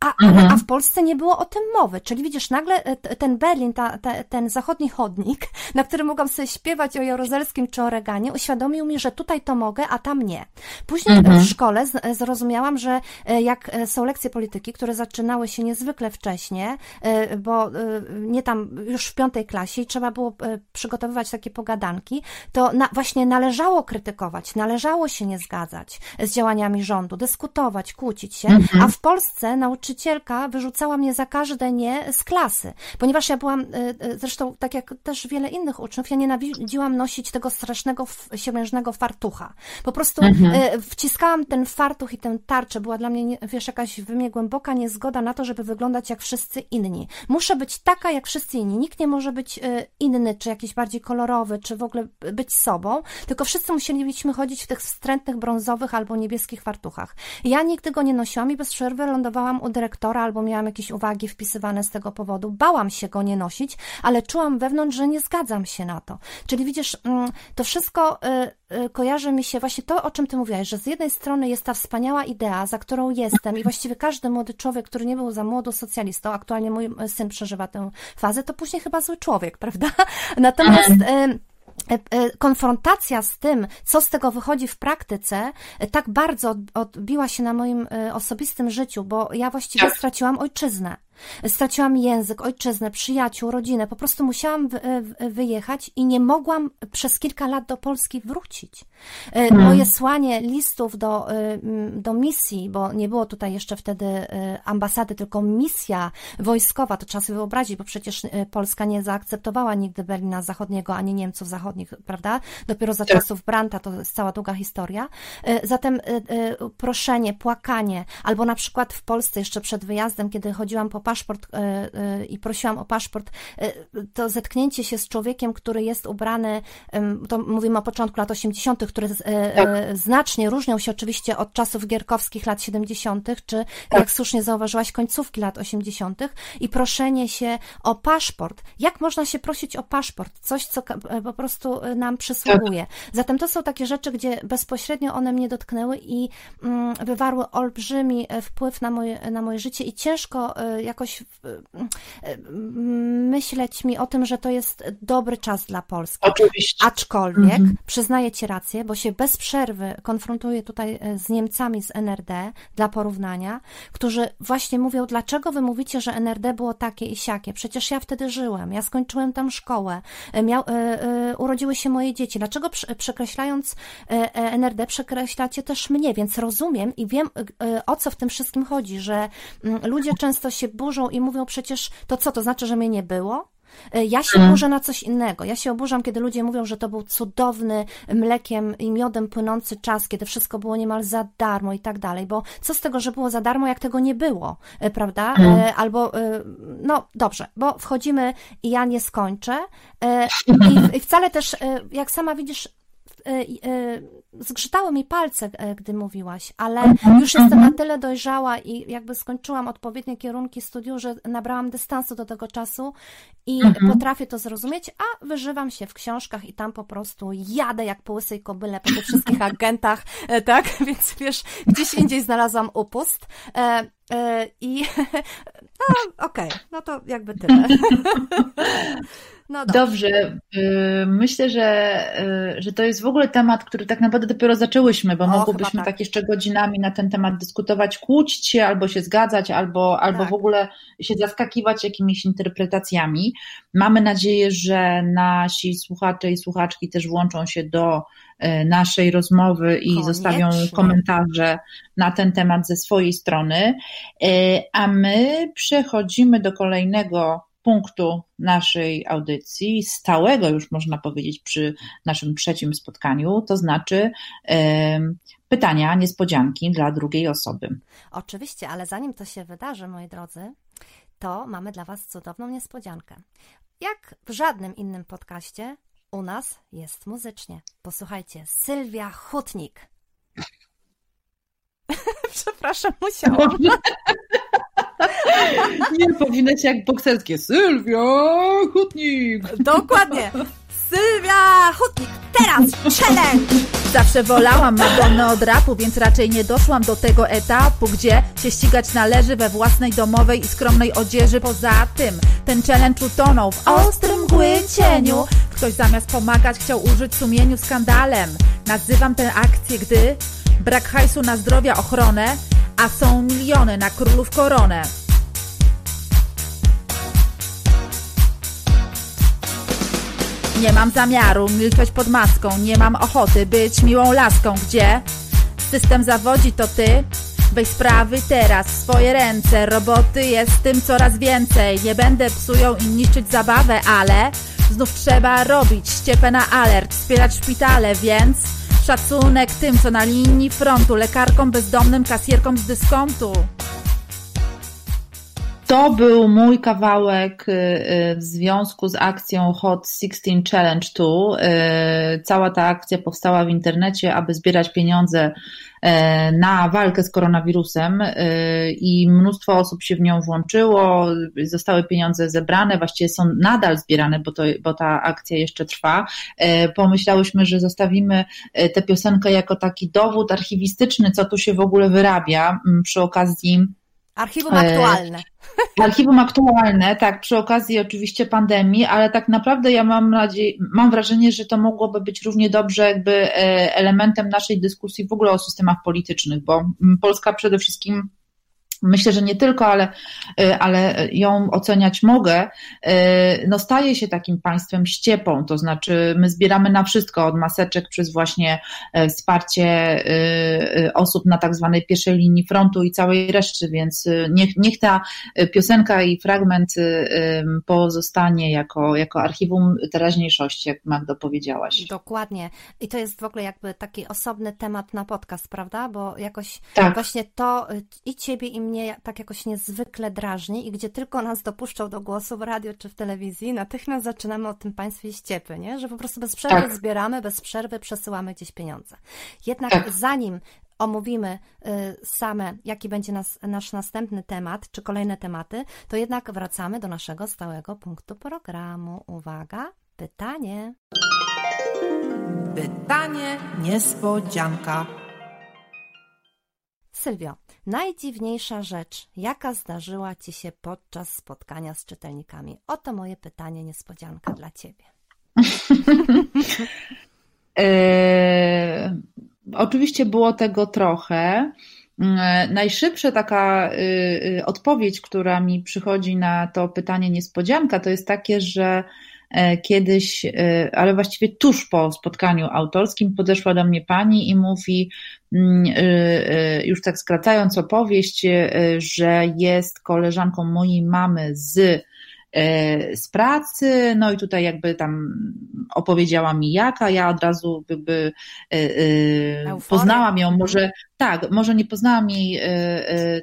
A, mhm. a w Polsce nie było o tym mowy. Czyli widzisz, nagle e, ten Berlin, ta, ta, ten zachodni chodnik, na którym mogłam sobie śpiewać o Jarozelskim czy o Reganie, uświadomił mi, że tutaj to mogę, a tam nie. Później mhm. w szkole zrozumiałam, że e, jak e, są lekcje polityki, które zaczynały się niezwykle wcześnie, bo nie tam już w piątej klasie i trzeba było przygotowywać takie pogadanki, to na, właśnie należało krytykować, należało się nie zgadzać z działaniami rządu, dyskutować, kłócić się, mhm. a w Polsce nauczyciele nauczycielka wyrzucała mnie za każde nie z klasy, ponieważ ja byłam, e, e, zresztą tak jak też wiele innych uczniów, ja nienawidziłam nosić tego strasznego siemiężnego fartucha. Po prostu mhm. E, wciskałam ten fartuch i tę tarczę. Była dla mnie, wiesz, jakaś w mnie głęboka niezgoda na to, żeby wyglądać jak wszyscy inni. Muszę być taka jak wszyscy inni. Nikt nie może być inny, czy jakiś bardziej kolorowy, czy w ogóle być sobą, tylko wszyscy musieliśmy chodzić w tych wstrętnych brązowych albo niebieskich fartuchach. Ja nigdy go nie nosiłam i bez przerwy lądowałam u dyrektora albo miałam jakieś uwagi wpisywane z tego powodu. Bałam się go nie nosić, ale czułam wewnątrz, że nie zgadzam się na to. Czyli widzisz, mm, to wszystko y, y, kojarzy mi się właśnie to, o czym ty mówiłaś, że z jednej strony jest ta wspaniała idea, za którą jestem i właściwie każdy młody człowiek, który nie był za młodo socjalistą, aktualnie mój syn przeżywa tę fazę, to później chyba zły człowiek, prawda? Natomiast y, e, konfrontacja z tym, co z tego wychodzi w praktyce, e, tak bardzo odbiła się na moim osobistym życiu, bo ja właściwie tak. straciłam ojczyznę. Straciłam język, ojczyznę, przyjaciół, rodzinę. Po prostu musiałam wyjechać i nie mogłam przez kilka lat do Polski wrócić. Hmm. Moje słanie listów do, e, do misji, bo nie było tutaj jeszcze wtedy e, ambasady, tylko misja wojskowa, to trzeba sobie wyobrazić, bo przecież Polska nie zaakceptowała nigdy Berlina Zachodniego, ani Niemców Zachodnich, prawda? Dopiero za tak. czasów Branta, to jest cała długa historia. Zatem proszenie, płakanie, albo na przykład w Polsce jeszcze przed wyjazdem, kiedy chodziłam po paszport e, e, i prosiłam o paszport, e, to zetknięcie się z człowiekiem, który jest ubrany, to mówimy o początku lat 80., które tak. znacznie różnią się oczywiście od czasów gierkowskich lat 70., czy tak. jak słusznie zauważyłaś, końcówki lat 80. i proszenie się o paszport. Jak można się prosić o paszport? Coś, co po prostu nam przysługuje. Tak. Zatem to są takie rzeczy, gdzie bezpośrednio one mnie dotknęły i mm, wywarły olbrzymi wpływ na moje, na moje życie i ciężko jak jakoś myśleć mi o tym, że to jest dobry czas dla Polski. Oczywiście. Aczkolwiek mhm. przyznaję Ci rację, bo się bez przerwy konfrontuję tutaj e, z Niemcami z NRD dla porównania, którzy właśnie mówią, dlaczego wy mówicie, że NRD było takie i siakie? Przecież ja wtedy żyłem, ja skończyłem tam szkołę, miał, urodziły się moje dzieci. Dlaczego przekreślając NRD przekreślacie też mnie? Więc rozumiem i wiem, o co w tym wszystkim chodzi, że mm, ludzie często się burzą burzą i mówią przecież, to co, to znaczy, że mnie nie było? E, ja się mhm. burzę na coś innego. Ja się oburzam, kiedy ludzie mówią, że to był cudowny mlekiem i miodem płynący czas, kiedy wszystko było niemal za darmo i tak dalej, bo co z tego, że było za darmo, jak tego nie było, e, prawda? E, mhm. Albo, no dobrze, bo wchodzimy i ja nie skończę i wcale też, jak sama widzisz, zgrzytały mi palce, e, gdy mówiłaś, ale mhm, już jestem mhm. na tyle dojrzała i jakby skończyłam odpowiednie kierunki studiów, że nabrałam dystansu do tego czasu i mhm. potrafię to zrozumieć, a wyżywam się w książkach i tam po prostu jadę jak po łysej kobyle po tych wszystkich agentach, e, tak? Więc wiesz, gdzieś indziej znalazłam upust. E, I no, okej, okay, no to jakby tyle. No dobrze. dobrze. Myślę, że, że to jest w ogóle temat, który tak naprawdę dopiero zaczęłyśmy, bo o, mogłybyśmy tak. tak. jeszcze godzinami na ten temat dyskutować, kłócić się, albo się zgadzać, albo, albo tak. w ogóle się zaskakiwać jakimiś interpretacjami. Mamy nadzieję, że nasi słuchacze i słuchaczki też włączą się do e, naszej rozmowy i Koniecznie. zostawią komentarze na ten temat ze swojej strony. A my przechodzimy do kolejnego punktu naszej audycji, stałego już można powiedzieć przy naszym trzecim spotkaniu, to znaczy pytania, niespodzianki dla drugiej osoby. Oczywiście, ale zanim to się wydarzy, moi drodzy, to mamy dla Was cudowną niespodziankę. Jak w żadnym innym podcaście, u nas jest muzycznie. Posłuchajcie, Sylwia Hutnik. Przepraszam, musiałam. Nie powinno się jak bokserskie. Sylwia Hutnik. Dokładnie. Sylwia Hutnik, teraz challenge! Zawsze wolałam Madonnę od rapu, więc raczej nie doszłam do tego etapu, gdzie się ścigać należy we własnej domowej i skromnej odzieży. Poza tym, ten challenge utonął w ostrym mgły cieniu. Ktoś zamiast pomagać chciał użyć sumieniu skandalem. Nazywam tę akcję, gdy brak hajsu na zdrowia ochronę, a są miliony na królów koronę. Nie mam zamiaru milczeć pod maską, nie mam ochoty być miłą laską, gdzie system zawodzi to ty. Weź sprawy teraz w swoje ręce, roboty jest tym coraz więcej. Nie będę psują i niszczyć zabawę, ale znów trzeba robić ściepę na alert, wspierać szpitale, więc szacunek tym, co na linii frontu, lekarkom bezdomnym, kasjerkom z dyskontu. To był mój kawałek y, y, w związku z akcją Hot 16 Challenge 2. Y, cała ta akcja powstała w internecie, aby zbierać pieniądze na walkę z koronawirusem i mnóstwo osób się w nią włączyło. Zostały pieniądze zebrane, właściwie są nadal zbierane, bo, to, bo ta akcja jeszcze trwa. Pomyślałyśmy, że zostawimy tę piosenkę jako taki dowód archiwistyczny, co tu się w ogóle wyrabia przy okazji Archiwum aktualne. Archiwum aktualne, tak, przy okazji oczywiście pandemii, ale tak naprawdę ja mam nadzieję, mam wrażenie, że to mogłoby być równie dobrze jakby e, elementem naszej dyskusji w ogóle o systemach politycznych, bo Polska przede wszystkim myślę, że nie tylko, ale, y, ale ją oceniać mogę, y, no staje się takim państwem ściepą, to znaczy my zbieramy na wszystko, od maseczek przez właśnie e, wsparcie y, osób na tak zwanej pierwszej linii frontu i całej reszty, więc niech, niech ta piosenka i fragment pozostanie jako, jako archiwum teraźniejszości, jak Magdo powiedziałaś. Dokładnie. I to jest w ogóle jakby taki osobny temat na podcast, prawda? Bo jakoś tak. właśnie to i ciebie, i mnie tak jakoś niezwykle drażni i gdzie tylko nas dopuszczą do głosu w radio czy w telewizji, natychmiast zaczynamy o tym państwie ściepy, nie? Że po prostu bez przerwy tak. zbieramy, bez przerwy przesyłamy gdzieś pieniądze. Jednak tak. zanim omówimy y, same, jaki będzie nas, nasz następny temat, czy kolejne tematy, to jednak wracamy do naszego stałego punktu programu. Uwaga, pytanie. Pytanie niespodzianka. Sylwio, najdziwniejsza rzecz, jaka zdarzyła Ci się podczas spotkania z czytelnikami? Oto moje pytanie, niespodzianka dla Ciebie. e, oczywiście było tego trochę. E, najszybsza taka y, y, odpowiedź, która mi przychodzi na to pytanie niespodzianka, to jest takie, że E, kiedyś, e, ale właściwie tuż po spotkaniu autorskim podeszła do mnie pani i mówi, mm, e, już tak skracając opowieść, że jest koleżanką mojej mamy z E, z pracy, no i tutaj jakby tam opowiedziała mi jaka, ja od razu jakby e, e, poznałam ją, może tak, może nie poznałam jej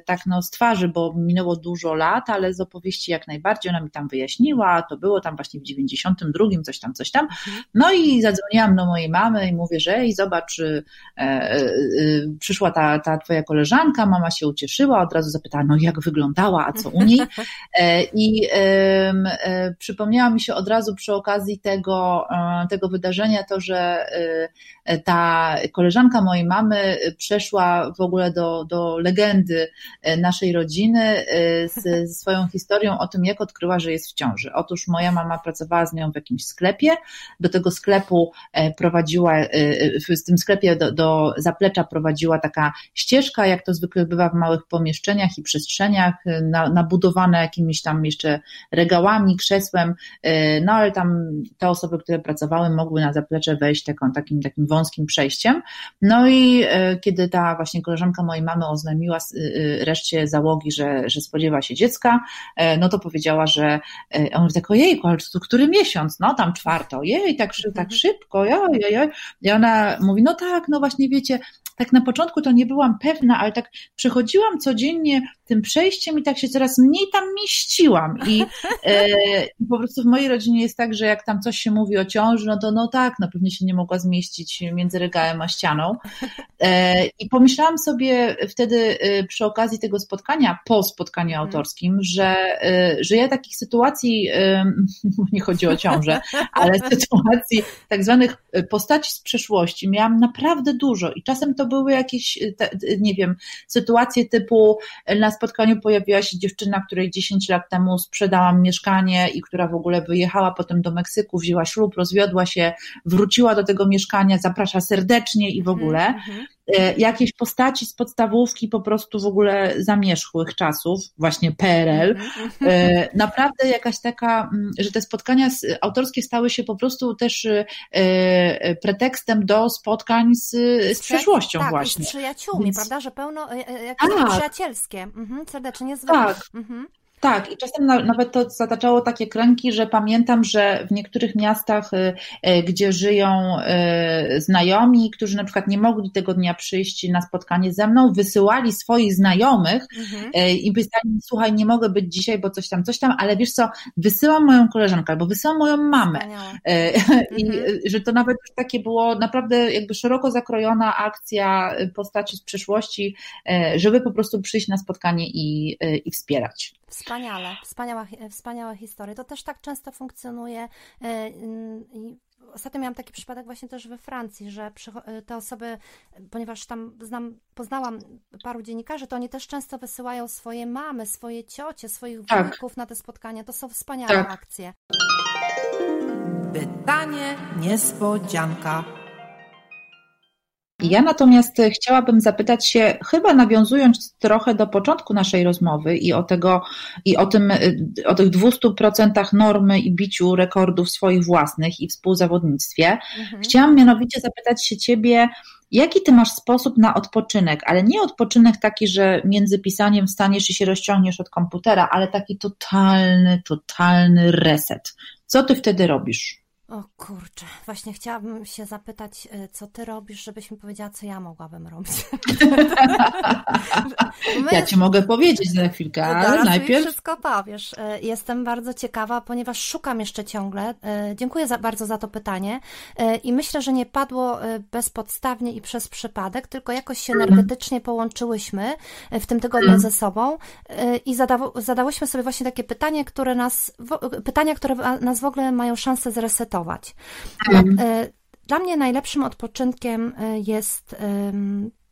tak no z twarzy, bo minęło dużo lat, ale z opowieści jak najbardziej, ona mi tam wyjaśniła, to było tam właśnie w 92, coś tam, coś tam, mhm. no i zadzwoniłam do mojej mamy i mówię, że ej, zobacz, przyszła ta, ta twoja koleżanka, mama się ucieszyła, od razu zapytała, no jak wyglądała, a co u niej? I E, przypomniała mi się od razu przy okazji tego, e, tego wydarzenia to, że e, ta koleżanka mojej mamy przeszła w ogóle do, do legendy naszej rodziny z, swoją historią o tym, jak odkryła, że jest w ciąży. Otóż moja mama pracowała z nią w jakimś sklepie, do tego sklepu prowadziła, w tym sklepie do, do zaplecza prowadziła taka ścieżka, jak to zwykle bywa w małych pomieszczeniach i przestrzeniach, nabudowane jakimiś tam jeszcze regałami, krzesłem, e, no ale tam te osoby, które pracowały, mogły na zaplecze wejść taką, takim, takim wąskim przejściem. No i e, kiedy ta właśnie koleżanka mojej mamy oznajmiła e, reszcie załogi, że, że spodziewa się dziecka, no to powiedziała, że on mówi tak, ojejku, ale to który miesiąc? No tam czwarto, jej, tak, tak mhm. szybko, joj, joj. I ona mówi, no tak, no właśnie wiecie, tak na początku to nie byłam pewna, ale tak przechodziłam codziennie tym przejściem i tak się coraz mniej tam mieściłam. I, e, po prostu w mojej rodzinie jest tak, że jak tam coś się mówi o ciąży, no to no tak, no pewnie się nie mogła zmieścić między regałem a ścianą. E, I pomyślałam sobie wtedy e, przy okazji tego spotkania, po spotkaniu mhm. autorskim, że, e, że ja takich sytuacji, nie chodzi o ciążę, ale sytuacji tak zwanych postaci z przeszłości miałam naprawdę dużo i czasem to były jakieś, nie wiem, sytuacje typu na spotkaniu pojawiła się dziewczyna, której 10 lat temu sprzedałam mieszkanie i która w ogóle wyjechała potem do Meksyku, wzięła ślub, rozwiodła się, wróciła do tego mieszkania, zaprasza serdecznie i w ogóle. Mm -hmm. Jakieś postaci z podstawówki po prostu w ogóle zamierzchłych czasów, właśnie PRL. E, naprawdę jakaś taka, mm, że te spotkania autorskie stały się po prostu też e, pretekstem do spotkań z, z przeszłością tak, właśnie. z przyjaciółmi, Więc... prawda, że pełno jakieś tak. przyjacielskie. Mhm, serdecznie zwykle. Tak. Mhm. Tak, i czasem nawet to zataczało takie kręgi, że pamiętam, że w niektórych miastach, y, y, gdzie żyją y, znajomi, którzy na przykład nie mogli tego dnia przyjść na spotkanie ze mną, wysyłali swoich znajomych mhm. i pytali, słuchaj, nie mogę być dzisiaj, bo coś tam, coś tam, ale wiesz co, wysyłam moją koleżankę albo wysyłam moją mamę. I mhm. że to nawet już takie było naprawdę jakby szeroko zakrojona akcja postaci z przeszłości, żeby po prostu przyjść na spotkanie i, i wspierać. Wspaniale, wspaniała, wspaniała historia. To też tak często funkcjonuje. E, ostatnio miałam taki przypadek właśnie też we Francji, że e, te osoby, ponieważ tam znam, poznałam paru dziennikarzy, to oni też często wysyłają swoje mamy, swoje ciocie, swoich tak. wujków na te spotkania. To są wspaniałe tak. akcje. Pytanie niespodzianka. Ja natomiast chciałabym zapytać się, chyba nawiązując trochę do początku naszej rozmowy i o tego, i o tym, o tych 200% normy i biciu rekordów swoich własnych i współzawodnictwie, mhm. chciałam mianowicie zapytać się ciebie, Jaki ty masz sposób na odpoczynek, ale nie odpoczynek taki, że między pisaniem wstaniesz i się rozciągniesz od komputera, ale taki totalny, totalny reset. Co ty wtedy robisz? O kurczę, właśnie chciałabym się zapytać, y, co ty robisz, żebyś mi powiedziała, co ja mogłabym robić. ja ci mogę powiedzieć za chwilkę, ale najpierw... wszystko powiesz. Y, jestem bardzo ciekawa, ponieważ szukam jeszcze ciągle. Y, dziękuję za, bardzo za to pytanie i myślę, że nie padło bezpodstawnie i przez przypadek, tylko jakoś się energetycznie połączyłyśmy w tym tygodniu ze sobą i zadało, zadałyśmy sobie właśnie takie pytanie, które nas, pytania, które nas w ogóle mają szansę zresetować Mhm. E, dla mnie najlepszym odpoczynkiem e, jest,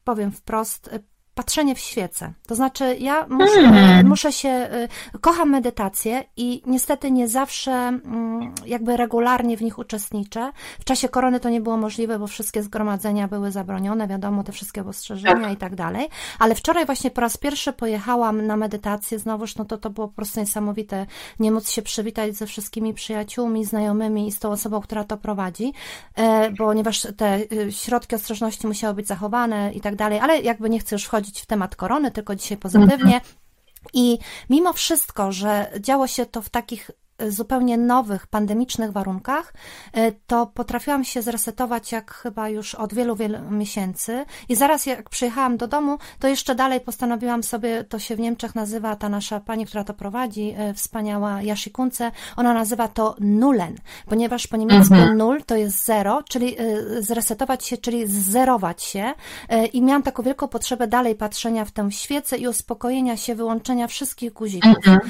powiem wprost, patrzenie w świece. To znaczy, ja muszę, hmm. muszę się, y, kocham medytację i niestety nie zawsze mm, jakby regularnie w nich uczestniczę. W czasie korony to nie było możliwe, bo wszystkie zgromadzenia były zabronione, wiadomo, te wszystkie ostrzeżenia tak. i tak dalej. Ale wczoraj właśnie po raz pierwszy pojechałam na medytację, znowuż, no to to było po prostu niesamowite, nie móc się przywitać ze wszystkimi przyjaciółmi, znajomymi i z tą osobą, która to prowadzi, e, ponieważ te y, środki ostrożności musiały być zachowane i tak dalej, ale jakby nie chcę już wchodzić wchodzić w temat korony, tylko dzisiaj pozytywnie. I mimo wszystko, że działo się to w takich zupełnie nowych, pandemicznych warunkach, e, to potrafiłam się zresetować jak chyba już od wielu, wielu miesięcy. I zaraz jak przyjechałam do domu, to jeszcze dalej postanowiłam sobie, to się w Niemczech nazywa, ta nasza pani, która to prowadzi, e, wspaniała Jasikunce, ona nazywa to Nullen, ponieważ po niemiecku mhm. nul to jest zero, czyli e, zresetować się, czyli zerować się. I miałam taką wielką potrzebę dalej patrzenia w tę świecę i uspokojenia się, wyłączenia wszystkich guzików. Mhm.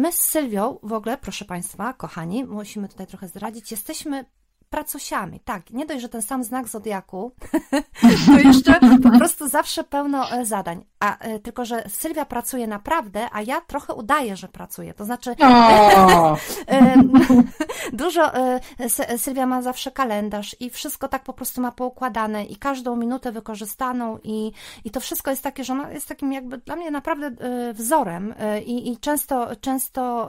My z Sylwią w ogóle, proszę proszę Państwa, kochani, musimy tutaj trochę zdradzić, jesteśmy pracusiami. Tak, nie dość, że ten sam znak zodiaku, to jeszcze po prostu zawsze pełno e, zadań. A e, tylko, że Sylwia pracuje naprawdę, a ja trochę udaję, że pracuję. To znaczy, dużo e, Sylwia ma zawsze kalendarz i wszystko tak po prostu ma poukładane i każdą minutę wykorzystaną i, i to wszystko jest takie, że ona jest takim jakby dla mnie naprawdę wzorem i, i często, często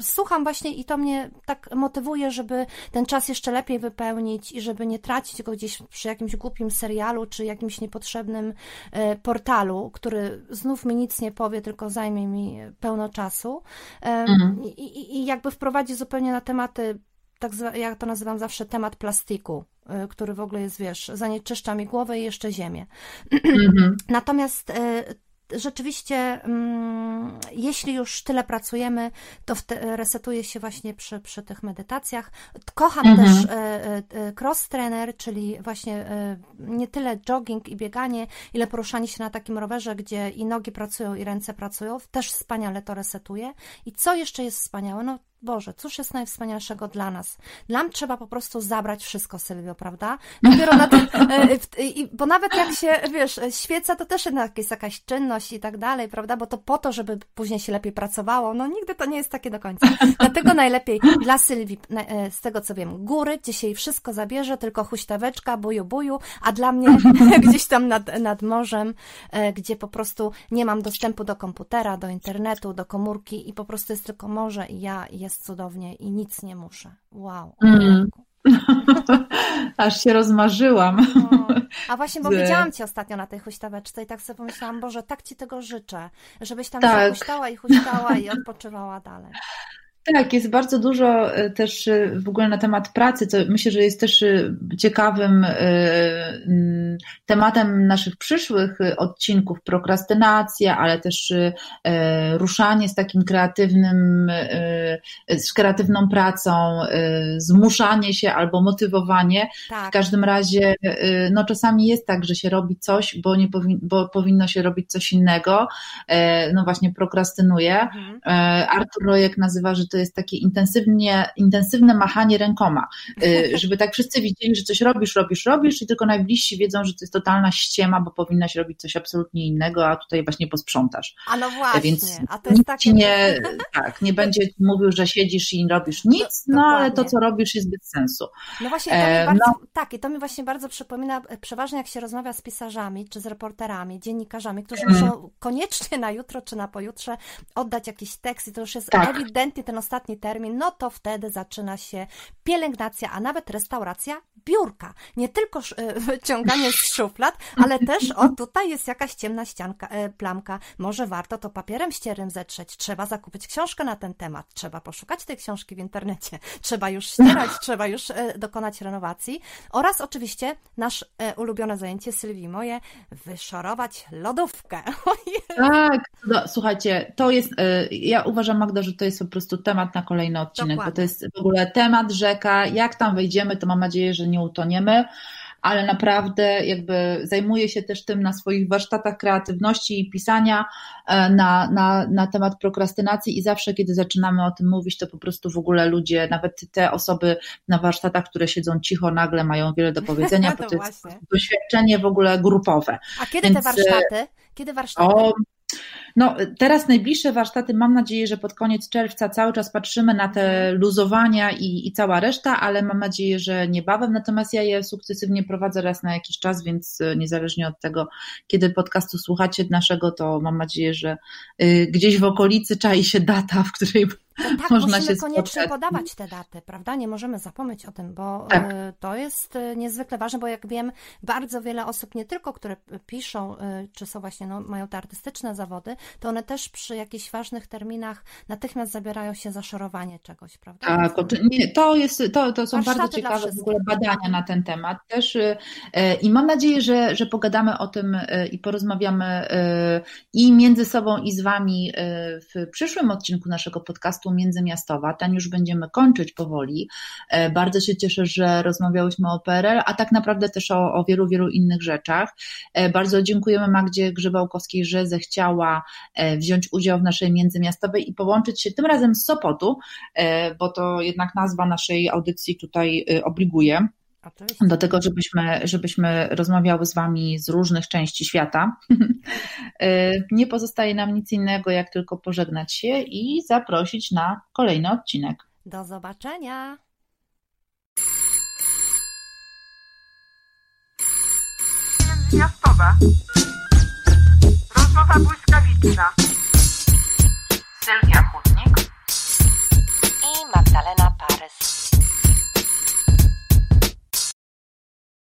słucham właśnie i to mnie tak motywuje, żeby ten czas jeszcze lepiej wypełnić i żeby nie tracić go gdzieś przy jakimś głupim serialu czy jakimś niepotrzebnym e, portalu, który znów mi nic nie powie, tylko zajmie mi pełno czasu mhm. I, i, i jakby wprowadzi zupełnie na tematy tak ja to nazywam zawsze temat plastiku, e, który w ogóle jest, wiesz, zanieczyszcza mi głowę i jeszcze ziemię. Mhm. Natomiast e, rzeczywiście, mm, jeśli już tyle pracujemy, to resetuje się właśnie przy, przy tych medytacjach. Kocham mhm. też cross trainer, czyli właśnie nie tyle jogging i bieganie, ile poruszanie się na takim rowerze, gdzie i nogi pracują, i ręce pracują. Też wspaniale to resetuje. I co jeszcze jest wspaniałe? No, Boże, cóż jest najwspanialszego dla nas? Nam trzeba po prostu zabrać wszystko, Sylwio, prawda? Dopiero na ten, e, bo nawet jak się, wiesz, świeca, to też jednak jest jakaś czynność i tak dalej, prawda? Bo to po to, żeby później się lepiej pracowało. No nigdy to nie jest takie do końca. Dlatego najlepiej dla Sylwii, e, z tego co wiem, góry, gdzie się jej wszystko zabierze, tylko huśtaweczka, buju, buju, a dla mnie gdzieś tam nad, nad morzem, e, gdzie po prostu nie mam dostępu do komputera, do internetu, do komórki i po prostu jest tylko morze i ja i jest cudownie i nic nie muszę. Wow. Mm. Aż się rozmarzyłam. No. A właśnie, bo widziałam Cię ostatnio na tej huśtaweczce i tak sobie pomyślałam, Boże, tak Ci tego życzę, żebyś tam tak. się huśtała i huśtała i odpoczywała dalej. Tak, jest bardzo dużo e, też e, w ogóle na temat pracy, co myślę, że jest też e, ciekawym tematem naszych przyszłych odcinków, prokrastynacja, ale też ruszanie z takim kreatywnym, z kreatywną pracą, zmuszanie się albo motywowanie. Tak. W każdym razie, no czasami jest tak, że się robi coś, bo, nie powin, bo powinno się robić coś innego. No właśnie prokrastynuje. Mhm. Artur Rojek nazywa, że to to jest takie intensywnie, intensywne machanie rękoma, y, żeby tak wszyscy widzieli, że coś robisz, robisz, robisz i tylko najbliżsi wiedzą, że to jest totalna ściema, bo powinnaś robić coś absolutnie innego, a tutaj właśnie posprzątasz. A no właśnie, Więc a to jest takie... nie, tak, nie będzie mówił, że siedzisz i robisz nic, no, ale to, co robisz jest bez sensu. No właśnie, to e, bardzo, no. tak, i to mi właśnie bardzo przypomina, e, przeważnie jak się rozmawia z pisarzami, czy z reporterami, dziennikarzami, którzy mm. muszą koniecznie na jutro, czy na pojutrze oddać jakiś tekst i to już jest tak. ewidentnie ten ostatni termin, no to wtedy zaczyna się pielęgnacja, a nawet restauracja biurka. Nie tylko e, wyciąganie z szuflad, ale też, o tutaj jest jakaś ciemna ścianka, e, plamka, może warto to papierem ścierym zetrzeć, trzeba zakupić książkę na ten temat, trzeba poszukać tej książki w internecie, trzeba już ścierać, trzeba już e, dokonać renowacji. Oraz oczywiście nasz ulubione zajęcie Sylwii moje, wyszorować lodówkę. Tak, no, słuchajcie, to jest, ja uważam Magda, że to jest po prostu temat na kolejny odcinek, Dokładnie. bo to jest w ogóle temat rzeka, jak tam wejdziemy, to mam nadzieję, że nie utoniemy ale naprawdę jakby zajmuję się też tym na swoich warsztatach kreatywności i pisania e, na, na, na temat prokrastynacji i zawsze, kiedy zaczynamy o tym mówić, to po prostu w ogóle ludzie, nawet te osoby na warsztatach, które siedzą cicho, nagle mają wiele do powiedzenia, bo to jest doświadczenie w ogóle grupowe. A kiedy Więc, te warsztaty? Kiedy warsztaty? O, no, teraz najbliższe warsztaty, mam nadzieję, że pod koniec czerwca cały czas patrzymy na te luzowania i, i cała reszta, ale mam nadzieję, że niebawem. Natomiast ja je sukcesywnie prowadzę raz na jakiś czas, więc e, niezależnie od tego, kiedy podcastu słuchacie naszego, to mam nadzieję, że y, gdzieś w okolicy czai się data, w której no tak, Można musimy koniecznie spotkać. podawać te daty, prawda? Nie możemy zapomnieć o tym, bo tak. E, to jest e, niezwykle ważne, bo jak wiem, bardzo wiele osób, nie tylko które piszą, e, czy są właśnie, no, mają te artystyczne zawody, to one też przy jakichś ważnych terminach natychmiast zabierają się za szorowanie czegoś, prawda? Tak, nie, to, jest, to, to są Warsztaty bardzo ciekawe w ogóle badania na ten temat też i mam nadzieję, że, że pogadamy o tym i porozmawiamy i między sobą i z Wami w przyszłym odcinku naszego podcastu międzymiastowa. Ten już będziemy kończyć powoli. E, bardzo się cieszę, że rozmawiałyśmy o PRL, a tak naprawdę też o, o wielu, wielu innych rzeczach. E, bardzo dziękujemy Magdzie Grzybałkowskiej, że zechciała e, wziąć udział w naszej międzymiastowej i połączyć się tym razem z Sopotu, bo to jednak nazwa naszej audycji tutaj obliguje do tego, żebyśmy, żebyśmy rozmawiały z Wami z różnych części świata. Y, nie pozostaje nam nic innego, jak tylko pożegnać się i zaprosić na kolejny odcinek. Do zobaczenia! Miastowe. Rozmowa błyskawiczna. Sylwia Chudnik i Magdalena Parys.